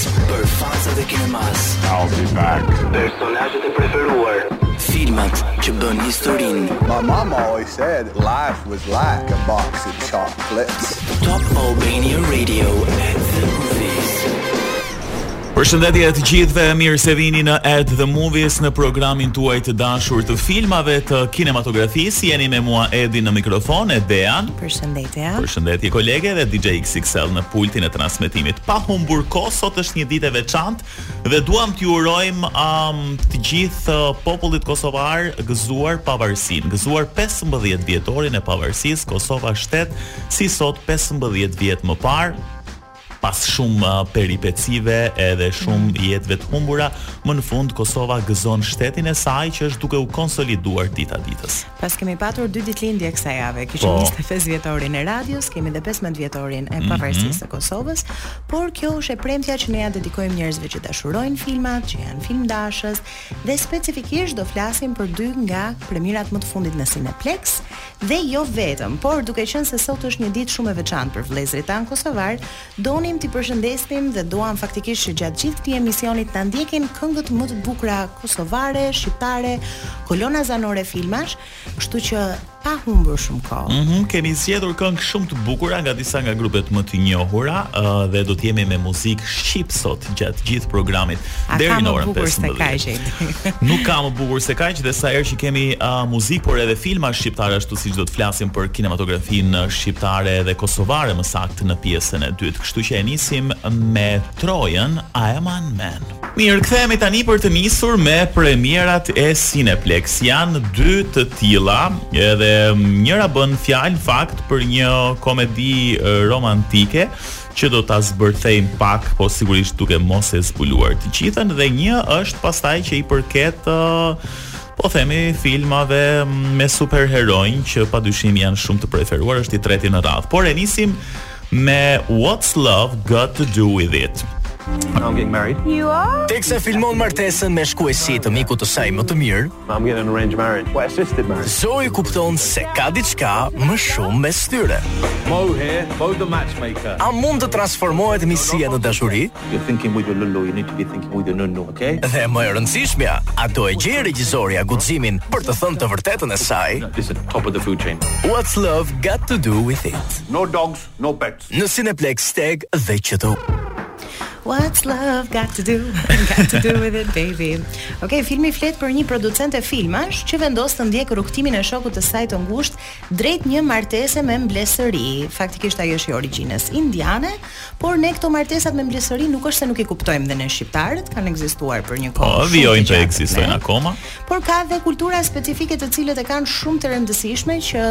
Për fansat e kinemas I'll be back Personazhet e preferuar Filmat që bënë historinë My mama always said Life was like a box of chocolates Top Albania Radio at the movies Përshëndetje të gjithëve, mirë se vini në At the Movies në programin tuaj të dashur të filmave të kinematografisë. Jeni me mua Edi në mikrofon e Dean. Përshëndetje. Përshëndetje kolege dhe DJ XXL në pultin e transmetimit. Pa humbur kohë, sot është një ditë e veçantë dhe duam t'ju urojmë um, të gjithë uh, popullit kosovar gëzuar pavarësinë. Gëzuar 15 vjetorin e pavarësisë, Kosova shtet si sot 15 vjet më parë. Pas shumë peripecive edhe shumë mm. jetëve të humbura, më në fund Kosova gëzon shtetin e saj që është duke u konsoliduar dita ditës. Pra kemi patur dy ditëlindje kësaj jave, kishim 25 po. vjetorin e radios, kemi dhe 15 vjetorin e mhm. pavarësisë mm -hmm. së Kosovës, por kjo është e premtja që ne ja dedikojmë njerëzve që dashurojnë filmat, që janë filmdashës dhe specifikisht do flasim për dy nga premierat më të fundit në Cineplex, Dhe jo vetëm, por duke qenë se sot është një ditë shumë e veçantë për vëllezërit tanë kosovarë, donim t'i përshëndesnim dhe duam faktikisht që gjatë gjithë këtij emisioni të na ndjekin këngët më të bukura kosovare, shqiptare, kolona zanore filmash, kështu që pa humbur shumë kohë. Mm -hmm, kemi zgjedhur këngë shumë të bukura nga disa nga grupet më të njohura uh, dhe do të jemi me muzikë shqip sot gjatë gjithë programit. deri në orën 15. Nuk ka më bukur se kaq dhe sa herë që kemi uh, muzikë por edhe filma shqiptare ashtu siç do të flasim për kinematografinë shqiptare dhe kosovare më saktë në pjesën e dytë. Kështu që e nisim me Trojën Amaneti. Mirë, kthehemi tani për të nisur me premierat e Cineplex. Janë dy të tilla, edhe njëra bën fjalë në fakt për një komedi romantike që do ta zbërthejmë pak, po sigurisht duke mos e zbuluar të gjithën dhe një është pastaj që i përket po themi filmave me superheronj që padyshim janë shumë të preferuar, është i treti në radhë. Por e nisim me What's Love Got to Do With It. I'm getting married. You are? Teksa filmon martesën me shkuesi të mikut të saj më të mirë, I'm getting an arranged marriage. Well, assisted marriage. Zoe kupton se ka diçka më shumë mes tyre. Mo here, Mo the matchmaker. A mund të transformohet miqësia në dashuri? You're thinking with your lulu, you need to be thinking with your nunu, okay? Dhe më e rëndësishmja, a do e gjejë regjisorja guximin për të thënë të vërtetën e saj? This is top of the food chain. What's love got to do with it? No dogs, no pets. Në Cineplexx TEG dhe QTU. What's love got to do? Got to do with it, baby. Okej, filmi flet për një producente filmash që vendos të ndjekë rrugëtimin e shokut të saj të ngushtë drejt një martese me mblesëri. Faktikisht ajo është e origjinës indiane, por ne këto martesat me mblesëri nuk është se nuk i kuptojmë dhe ne shqiptarët, kanë ekzistuar për një kohë. Po, vijojnë të ekzistojnë akoma. Por ka dhe kultura specifike të cilat e kanë shumë të rëndësishme që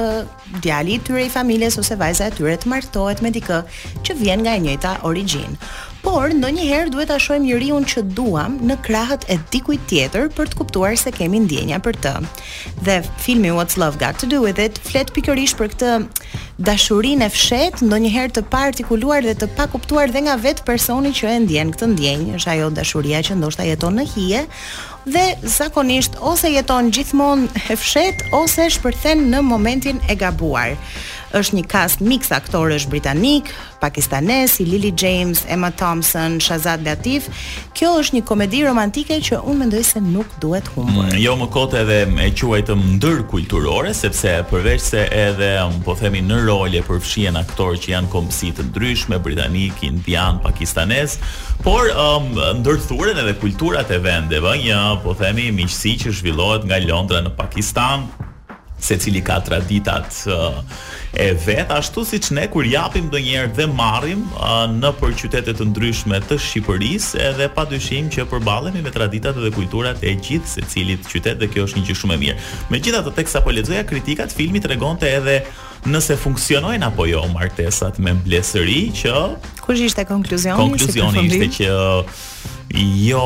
djali i tyre i familjes ose vajza e tyre të martohet me dikë që vjen nga e njëjta origjinë. Por ndonjëherë duhet ta shohim njeriu që duam në krahët e dikujt tjetër për të kuptuar se kemi ndjenja për të. Dhe filmi What's Love Got to Do With It flet pikërisht për këtë dashurinë e fshehtë, ndonjëherë të paartikuluar dhe të pakuptuar dhe nga vetë personi që e ndjen këtë ndjenjë, është ajo dashuria që ndoshta jeton në hije dhe zakonisht ose jeton gjithmonë e fshehtë ose shpërthen në momentin e gabuar. Është një kast miks aktorësh britanikë, pakistanezë si Lily James, Emma Thompson, Shazad Latif. Kjo është një komedi romantike që unë mendoj se nuk duhet humbur. Mm, jo më kot edhe e quajtëm ndërkulturore sepse përveçse edhe um, po themi në role përfshihen aktorë që janë kombësi të ndryshme, britanikë, indianë, pakistanezë, Por, ndërthuren edhe kulturat e vendeve, ë një, po themi, miqësi që zhvillohet nga Londra në Pakistan, secili ka traditat e veta, ashtu siç ne kur japim ndonjëherë dhe marrim nëpër qytete të ndryshme të Shqipërisë, edhe padyshim që përballemi me traditat dhe kulturat e gjithsecilit qytet dhe kjo është një gjë shumë e mirë. Megjithatë, teksa po lexoja kritikat, filmi tregonte edhe nëse funksionojnë apo jo martesat me mblesëri që kush ishte konkluzioni konkluzioni si ishte që jo jo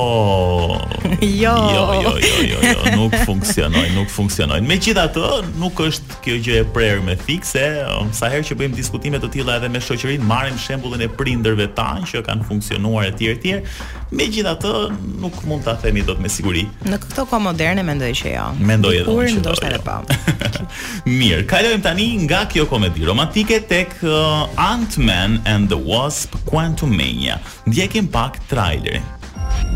jo jo jo jo, jo nuk funksionojnë nuk funksionojnë megjithatë nuk është kjo gjë e prerë me thikë se um, sa herë që bëjmë diskutime të tilla edhe me shoqërinë marrim shembullin e prindërve tanë që kanë funksionuar etj etj megjithatë nuk mund ta themi dot me siguri. Në Këto kohë moderne mendoj që jo. Mendoj edhe unë që jo. Ndoshta edhe jo. po. Mirë, kalojmë tani nga kjo komedi romantike tek uh, Ant-Man and the Wasp: Quantumania. Ndjekim pak trailerin.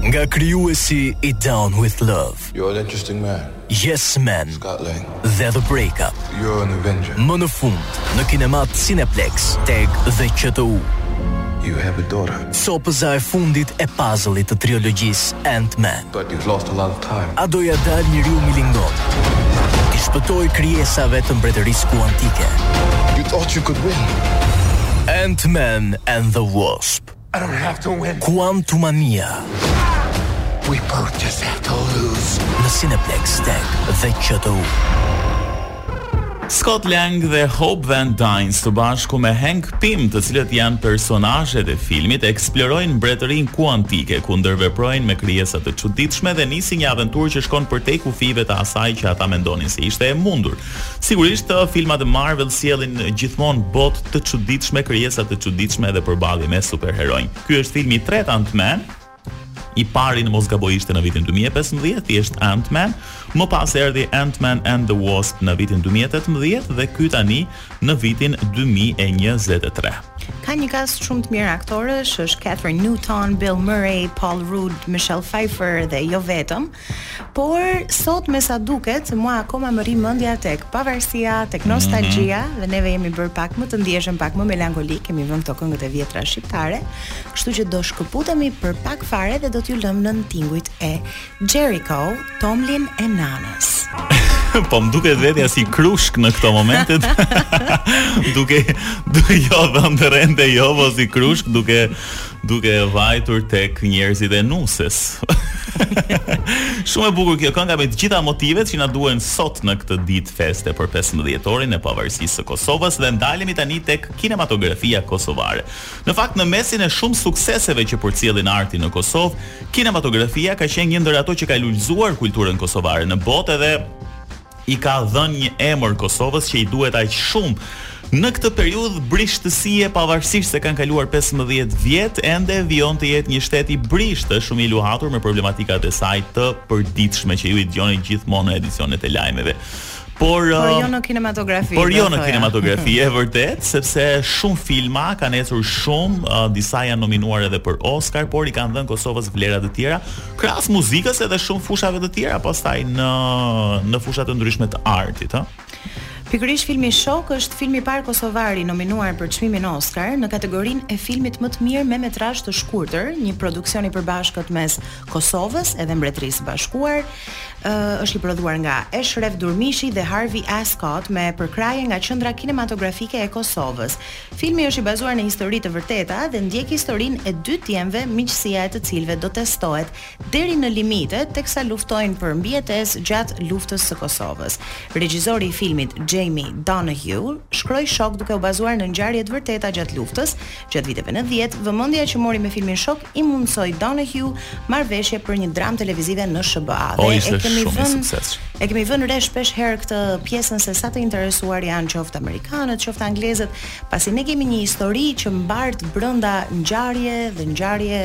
Nga krijuesi i Down with Love. You're an interesting man. Yes Man. Scott Lang. dhe The Breakup. You're an Avenger. Më në fund, në kinemat Cineplexx TEG dhe QTU. You have a daughter. Copëza e fundit e puzzle-it të triologjisë Ant-Man. But you've lost a lot of time. A do t'ia dalë njeriu milingonë t'i shpëtojë krijesave të mbretërisë kuantike? You thought you could win. Ant-Man and the Wasp. I don't have to win. Kuantumania. We both just have to lose. Në Cineplex TEG dhe QTU. Scott Lang dhe Hope Van Dyne së bashku me Hank Pym, të cilët janë personazhet e filmit, eksplorojnë mbretërinë kuantike ku ndërveprojnë me krijesa të çuditshme dhe nisin një aventurë që shkon përtej kufijve të asaj që ata mendonin se ishte e mundur. Sigurisht, filmat e Marvel sjellin gjithmonë botë të çuditshme, krijesa të çuditshme dhe përballje me superheronj. Ky është filmi i tretë Ant-Man, i pari në mos gaboj ishte në vitin 2015, thjesht Ant-Man, më pas erdhi Ant-Man and the Wasp në vitin 2018 dhe ky tani në vitin 2023. Ka një kast shumë të mirë aktorësh, është Kathryn Newton, Bill Murray, Paul Rudd, Michelle Pfeiffer dhe jo vetëm. Por, sot me sa duket, mua akoma më rri mendja tek pavarësia, tek mhm. nostalgjia mm -hmm. dhe neve jemi bërë pak më të ndjeshëm, pak më melankolikë, kemi vënë këto këngët e vjetra shqiptare, kështu që do shkëputemi për pak fare dhe do t'ju lëmë nën tingujt e Jericho, Tamblin e Nanës. po më duket vetja si krushk në këto momente. duke duke jo dhëndër ende jo, po si krushk duke duke vajtur tek njerëzit e nuses. Shumë e bukur kjo kënga me të gjitha motivet që na duhen sot në këtë ditë feste për 15 vjetorin e pavarësisë së Kosovës dhe ndalemi tani tek kinematografia kosovare. Në fakt në mesin e shumë sukseseve që përcjellin artin në Kosovë, kinematografia ka qenë një ndër ato që ka lulëzuar kulturën kosovare në botë edhe i ka dhënë një emër Kosovës që i duhet aq shumë në këtë periudhë brishtësie pavarësisht se kanë kaluar 15 vjet ende vijon të jetë një shtet i brishtë shumë i luhatur me problematikat e saj të përditshme që ju i dëgjoni gjithmonë në edicionet e lajmeve Por, por jo um, në kinematografi. Por jo në kinematografi, e vërtetë, sepse shumë filma kanë ecur shumë, uh, disa janë nominuar edhe për Oscar, por i kanë dhënë Kosovës vlera të tjera, krahas muzikës edhe shumë fushave të tjera pastaj në në fusha të ndryshme të artit, ë. Pikërisht filmi Shok është filmi i parë kosovar i nominuar për çmimin Oscar në kategorinë e filmit më të mirë me metrazh të shkurtër, një produksion i përbashkët mes Kosovës edhe Mbretërisë së Bashkuar. Ë është i prodhuar nga Eshref Durmishi dhe Harvey Ascott me përkrahje nga Qendra Kinematografike e Kosovës. Filmi është i bazuar në histori të vërteta dhe ndjek historinë e dy djemve miqësia e të cilëve do testohet deri në limite teksa luftojnë për mbijetesë gjatë Luftës së Kosovës. Regjizori i filmit, Jamie Donoughue, shkroi Shok duke u bazuar në ngjarje të vërteta gjatë luftës, gjatë viteve nëntëdhjetë, vëmendja që mori me filmin Shok i mundësoi Donahue marrëveshje për një dramë televizive në SHBA. O, dhe e kemi vënë e kemi vënë re shpesh herë këtë pjesën se sa të interesuar janë qoftë amerikanët, qoftë anglezët, pasi ne kemi një histori që mbart brenda ngjarje dhe ngjarje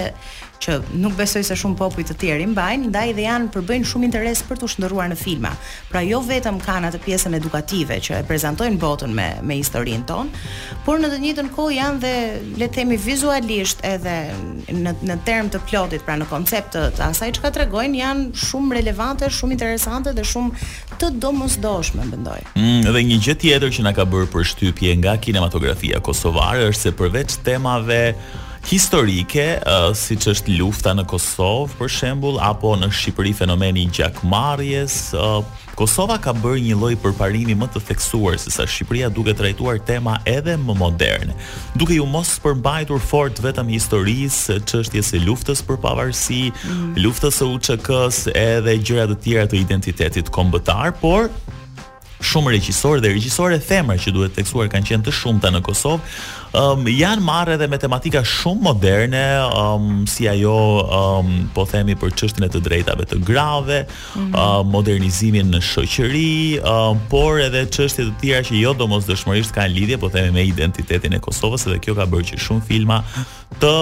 që nuk besoj se shumë popuj të tjerë i mbajnë, ndaj dhe janë përbëjnë shumë interes për t'u shndërruar në filma. Pra jo vetëm kanë atë pjesën edukative që e prezantojnë botën me me historinë tonë, por në të njëjtën kohë janë dhe le të themi vizualisht edhe në në term të plotit, pra në koncept të, të asaj çka tregojnë janë shumë relevante, shumë interesante dhe shumë të domosdoshme mendoj. Mm, dhe një gjë tjetër që na ka bërë përshtypje nga kinematografia kosovare është se përveç temave historike, siç është lufta në Kosovë për shembull apo në Shqipëri fenomeni i gjakmarrjes, Kosova ka bërë një lloj përparimi më të theksuar se sa Shqipëria duke trajtuar tema edhe më moderne, duke iu mos përmbajtur fort vetëm historisë, çështjes së luftës për pavarësi, mm. luftës së UÇK-së edhe gjëra të tjera të identitetit kombëtar, por shumë regjisorë dhe regjisore femra që duhet theksuar kanë qenë të shumta në Kosovë. Um, janë marrë edhe me tematika shumë moderne, um, si ajo um, po themi për çështjen e të drejtave të grave, mm -hmm. um, modernizimin në shoqëri, um, por edhe çështje të tjera që jo domosdoshmërisht kanë lidhje, po themi me identitetin e Kosovës dhe kjo ka bërë që shumë filma të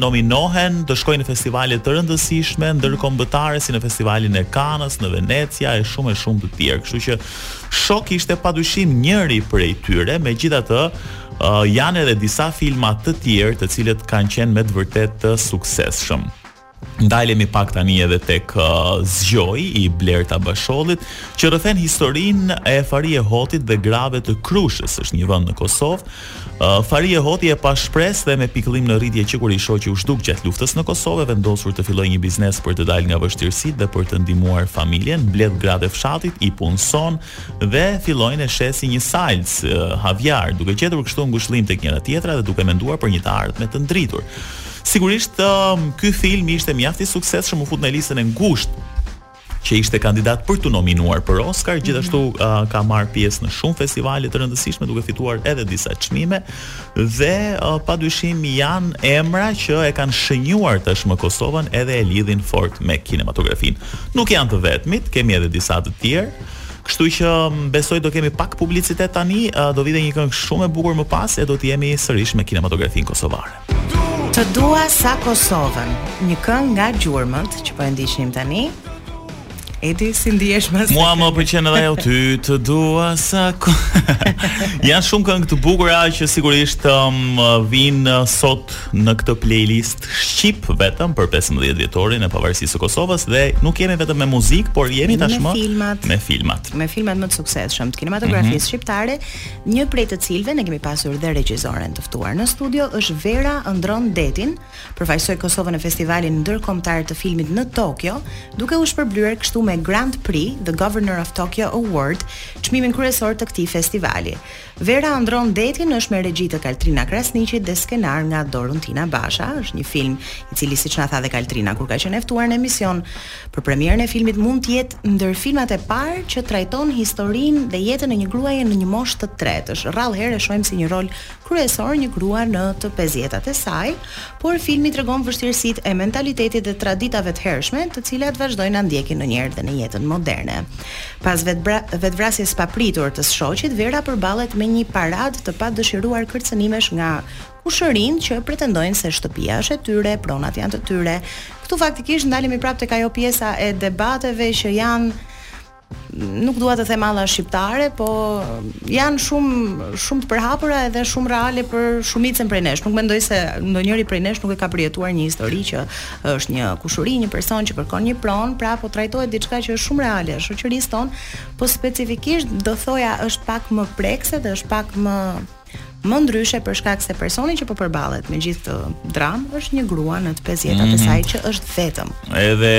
nominohen, të shkojnë në festivale të rëndësishme ndërkombëtare si në festivalin e Kanës, në Venecia e shumë e shumë të tjerë. Kështu që Shok ishte padyshim njëri prej tyre, megjithatë uh, janë edhe disa filma të tjerë të cilët kanë qenë me të vërtetë të suksesshëm. Ndalemi pak tani edhe tek Zgjoi i Blerta Bashollit, që rrëfen historinë e Fahrije Hotit dhe grave të Krushës, është një vend në Kosovë. Fahrije Hoti e pashpresë dhe me pikëllim në rritje që kur i shoqi u zhduk gjatë luftës në Kosovë, e vendosur të fillojë një biznes për të dalë nga vështirësitë dhe për të ndihmuar familjen, mbledh gratë e fshatit, i punëson, dhe fillojnë e shesin një salcë hajvar, duke gjetur kështu ngushëllim tek njëra-tjetra dhe duke menduar për një të ardhme të ndritur. Sigurisht, um, ky film ishte mjaft i suksesshëm, u fut në listën e ngushtë që ishte kandidat për t'u nominuar për Oscar, gjithashtu uh, ka marrë pjesë në shumë festivale të rëndësishme duke fituar edhe disa çmime. Dhe padyshim janë emra që e kanë shënjuar tashmë Kosovën edhe e lidhin fort me kinematografinë. Nuk janë të vetmit, kemi edhe disa të tjerë. Kështu që besoj do kemi pak publicitet tani, do vijë një këngë shumë e bukur më pas e do të jemi sërish me kinematografinë kosovare. Të dua sa Kosovën, një këngë nga Gjurmët që po e ndjekim tani. Edi, si ndihesh më Mua më pëlqen edhe ajo ty të dua sa. Janë shumë këngë të bukura që sigurisht um, vijnë uh, sot në këtë playlist shqip vetëm për 15 vjetorin e pavarësisë së Kosovës dhe nuk jemi vetëm me muzikë, por jemi tashmë me filmat. Me filmat. Me filmat më të suksesshëm të kinematografisë mm -hmm. shqiptare, një prej të cilëve ne kemi pasur dhe regjisoren të ftuar në studio është Vera Andrron Detin. përfaqësoi Kosovën në Festivalin Ndërkombëtar të Filmit në Tokio, duke u shpërblyer kështu me Grand Prix, The Governor of Tokyo Award, çmimin kryesor të këtij festivali. Vera Andrron Detin është me regji të Kaltrina Krasniqit dhe skenar nga Doruntina Basha, është një film i cili siç na tha dhe Kaltrina kur ka qenë e ftuar në emision për premierën e filmit mund të jetë ndër filmat e parë që trajton historinë dhe jetën e një gruaje në një moshë të tretë. Është rrallë herë e shohim si një rol kryesor një grua në të pesëdhjetat e saj, por filmi tregon vështirësitë e mentalitetit dhe traditave të hershme, të cilat vazhdojnë na ndjekin ndonjëherë dhe në jetën moderne. Pas vetvra, vetëvrasjes së papritur të shoqit, Vera përballet me një paradë të padëshiruar kërcënimesh nga kushërinjtë që pretendojnë se shtëpia është e tyre, pronat janë të tyre. Këtu faktikisht ndalemi prapë tek ajo pjesa e debateve që janë nuk dua të them alla shqiptare, po janë shumë shumë të përhapura edhe shumë reale për shumicën prej nesh. Nuk mendoj se ndonjëri prej nesh nuk e ka përjetuar një histori që është një kushuri, një person që kërkon një pronë, pra po trajtohet diçka që është shumë reale e shoqërisë tonë, po specifikisht do thoja është pak më prekëse dhe është pak më Më ndryshe për shkak se personi që po përballet me gjithë këtë dramë është një grua në të 50-tat mm -hmm. e mhm. saj që është vetëm. Edhe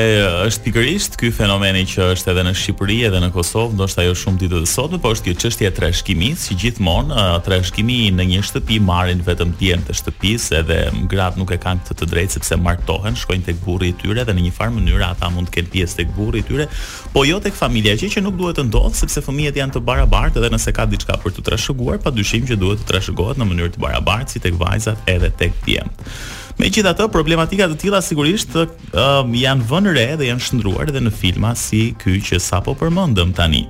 është pikërisht ky fenomeni që është edhe në Shqipëri edhe në Kosovë, ndoshta jo shumë ditët e sotme, por është kjo çështja e trashëgimisë, që gjithmonë, trashëgimi në një shtëpi marrin vetëm djemtë e shtëpisë, edhe gratë nuk e kanë këtë të drejtë sepse martohen, shkojnë tek burri i tyre dhe në një farë mënyre ata mund të kenë pjesë tek burri i tyre, Po jo tek familja, gjë që nuk duhet të ndodhë, sepse fëmijët janë të barabartë dhe nëse ka diçka për t'u trashëguar, padyshim që duhet të trashëgohet në mënyrë të barabartë si tek vajzat edhe tek djemtë. Megjithatë, problematika të tilla sigurisht janë vënë re dhe janë shndërruar edhe në filma si ky që sapo përmendëm tani.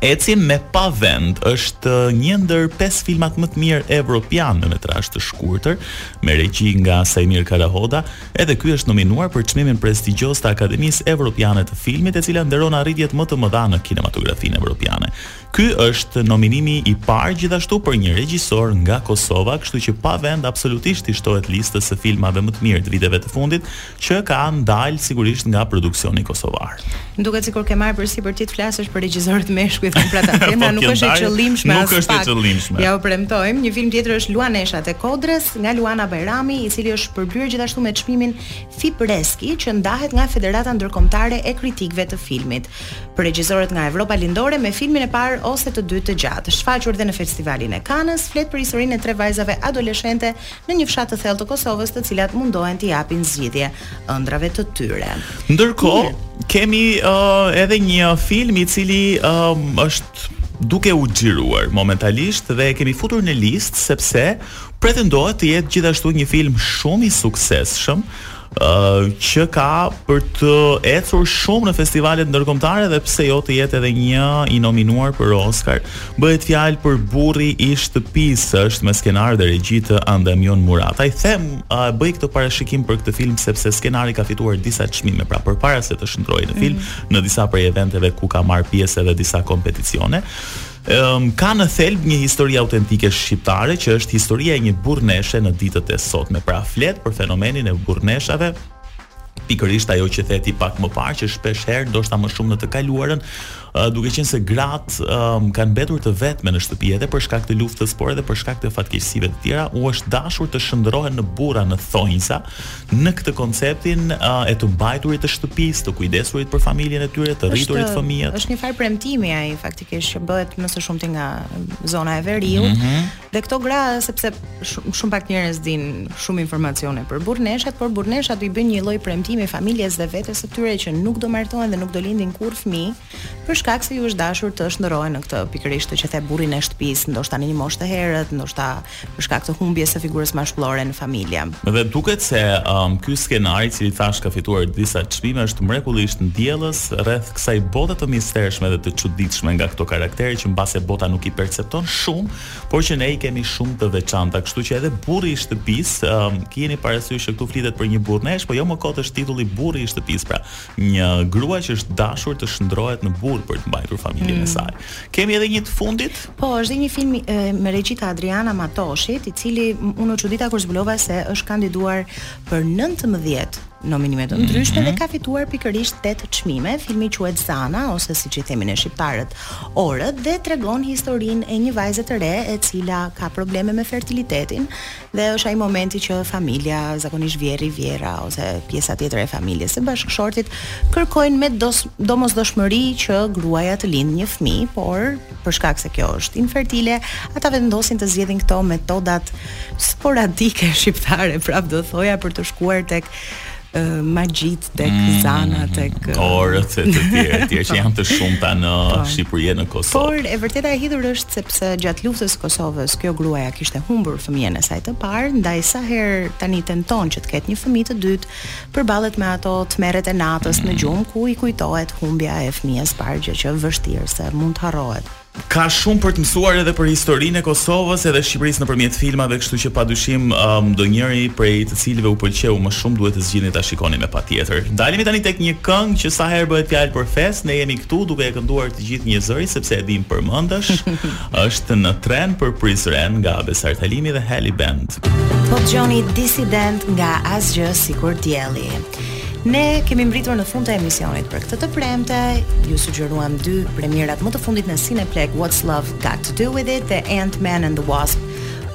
Ecim me Pa vend është një ndër pesë filmat më të mirë evropianë me metrazh të shkurtër, me regji nga Samir Karahoda, edhe ky është nominuar për çmimin prestigjioz të Akademisë Evropiane të Filmit, e cila nderon arritjet më të mëdha në kinematografinë evropiane. Ky është nominimi i parë gjithashtu për një regjisor nga Kosova, kështu që Pa vend absolutisht i shtohet listës së filmave më të mirë të viteve të fundit, që ka dalë sigurisht nga produksioni kosovar. Më duket sikur ke marrë përsipër ti të flasësh për regjisorët meshkuj. Pra ta po, Vena, nuk është e qëllimshme aspak. Nuk është e qëllimshme. Jua premtojmë, një film tjetër është Luaneshat e Kodrës nga Luana Bajrami, i cili është shpërblyer gjithashtu me çmimin Fipreski, që ndahet nga Federata Ndërkombëtare e Kritikëve të Filmit. Për regjisorët nga Evropa Lindore me filmin e parë ose të dytë të gjatë, shfaqur dhe në festivalin e Kanës, flet për historinë e tre vajzave adoleshente në një fshat të thellë të Kosovës, të cilat mundohen t'i japin zgjidhje ëndrrave të tyre. Ndërkohë, kemi uh, edhe një film i cili uh, është duke u xhiruar momentalisht dhe e kemi futur në listë sepse pretendohet të jetë gjithashtu një film shumë i suksesshëm që ka për të ecur shumë në festivalet ndërkombëtare dhe pse jo të jetë edhe një i nominuar për Oscar. Bëhet fjalë për Burri i shtëpisë, është me skenar dhe regji të Andamion Murataj. Them, uh, bëj këtë parashikim për këtë film sepse skenari ka fituar disa çmime, pra përpara se të shndërrohej në film, mm -hmm. në disa prej eventeve ku ka marrë pjesë edhe disa kompeticione. Ka në thelb një histori autentike shqiptare që është historia e një burrneshe në ditët e sotme. Pra flet për fenomenin e burrneshave, pikërisht ajo që the ti pak më parë që shpesh herë ndoshta më shumë në të kaluarën, duke qenë se gratë um, kanë mbetur të vetme në shtëpi edhe për shkak të luftës, por edhe për shkak të fatkeqësive të tjera, u është dashur të shndërrohen në burra në thonjza në këtë konceptin uh, e të mbajturit të shtëpisë, të kujdesurit për familjen e tyre, të rriturit fëmijët. Është një farë premtimi ai faktikisht. që bëhet më së shumti nga zona e veriut. Mm -hmm. Dhe këto gra sepse shumë shumë pak njerëz dinë shumë informacione për burrneshat, por burrneshat i bëjnë një lloj premtimi familjes dhe vetes së tyre që nuk do martohen dhe nuk do lindin kurrë fëmijë, për shkak se u është dashur të shndërrohen në këtë pikërisht që the burrin e shtëpisë, ndoshta në një moshë të herët, ndoshta për shkak të humbjes së figurës mashkullore në familje. Dhe duket se um, ky skenar, i cili thashë ka fituar disa çmime, është mrekullisht ndjellës rreth kësaj bote të mistershme dhe të çuditshme nga këto karaktere që mbase bota nuk i percepton shumë, por që ne i kemi shumë të veçanta, kështu që edhe burri i shtëpisë, um, keni parasysh se këtu flitet për një burrneshë, po jo më kot është titulli burri i shtëpisë, pra Një grua që është dashur të shndërrohet në burrë për të mbajtur familjen mm. e saj. Kemi edhe një të fundit? Po, është dhe një film e, me regji të Adriana Matoshit, i cili unë u çudita kur zbulova se është kandiduar për 19 nominime të ndryshme mm -hmm. dhe ka fituar pikërisht 8 çmime. Filmi quhet Zana ose siç i themin ne shqiptarët, Orët dhe tregon historinë e një vajze të re e cila ka probleme me fertilitetin Dhe është ai momenti që familja, zakonisht vjehrri, vjehrra ose pjesa tjetër e familjes së bashkëshortit kërkojnë me dos, domosdoshmëri që gruaja të lindë një fëmijë, por për shkak se kjo është infertile, ata vendosin të zgjedhin këto metodat sporadike shqiptare, prapë do thoja për të shkuar tek magjitë, tek zana tek orët e të tjera, e të tjera që janë të shumta në Shqipëri e në Kosovë. Por e vërteta e hidhur është sepse gjatë luftës së Kosovës kjo gruaja kishte humbur fëmijën e saj të parë, ndaj sa herë tani tenton që të ketë një fëmijë të dytë, përballet me ato tmerret e natës në gjumë ku i kujtohet humbja e fëmijës së parë gjë që vështirë se mund të harrohet. Ka shumë për të mësuar edhe për historinë e Kosovës edhe Shqipërisë nëpërmjet filmave, kështu që padyshim um, ndonjëri prej të cilëve u pëlqeu më shumë duhet të zgjidhni ta shikoni me patjetër. Ndalemi tani tek një këngë që sa herë bëhet fjalë për festë, ne jemi këtu duke e kënduar të gjithë një zëri sepse e dimë përmendësh. Është në tren për Prizren nga Besart Halimi dhe Heli Band. Po dëgjoni Dissident nga Asgjë sikur dielli. Ne kemi mbërritur në fund të emisionit për këtë të premte. Ju sugjeruam dy premierat më të fundit në Cineplex, What's Love Got to Do With It dhe Ant-Man and the Wasp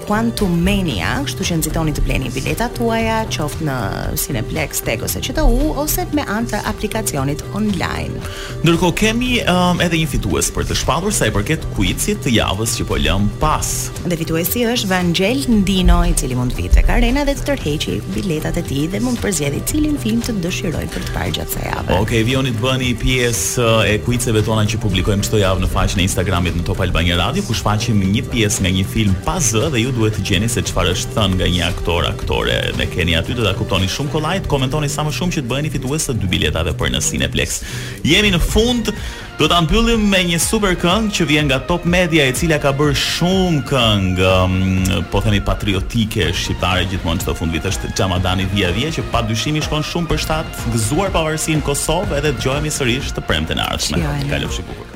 Quantumania, kështu që nxitoni të bleni biletat tuaja, qoftë në Cineplex TEG ose QTU ose me anë të aplikacionit online. Ndërkohë kemi edhe një fitues për të shpallur sa i përket kuicit të javës që po lëmë pas. Dhe fituesi është Vangjel Ndino, i cili mund të vijë tek Arena dhe të tërheqi biletat e tij dhe mund të përzgjedhë cilin film të dëshirojë për të parë gjatë kësaj jave. Okej, vijoni të bëheni pjesë e kuiceve tona që publikojmë çdo javë në faqen e Instagramit në Top Albania Radio, ku shfaqim një pjesë nga një film pa zë dhe ju duhet të gjeni se çfarë është thënë nga një aktor Ore dhe keni aty do ta kuptoni shumë kollaj, komentoni sa më shumë që të bëheni fitues të dy biletave për në Cineplex. Jemi në fund, do ta mbyllim me një super këngë që vjen nga Top Media e cila ka bërë shumë këngë, mm, po themi patriotike shqiptare gjithmonë çdo fund vit është Xhamadani vija vija që padyshim i shkon shumë për shtat, gëzuar pavarësinë Kosovë edhe dëgjohemi sërish të premten e ardhshme. Kalofshi bukur.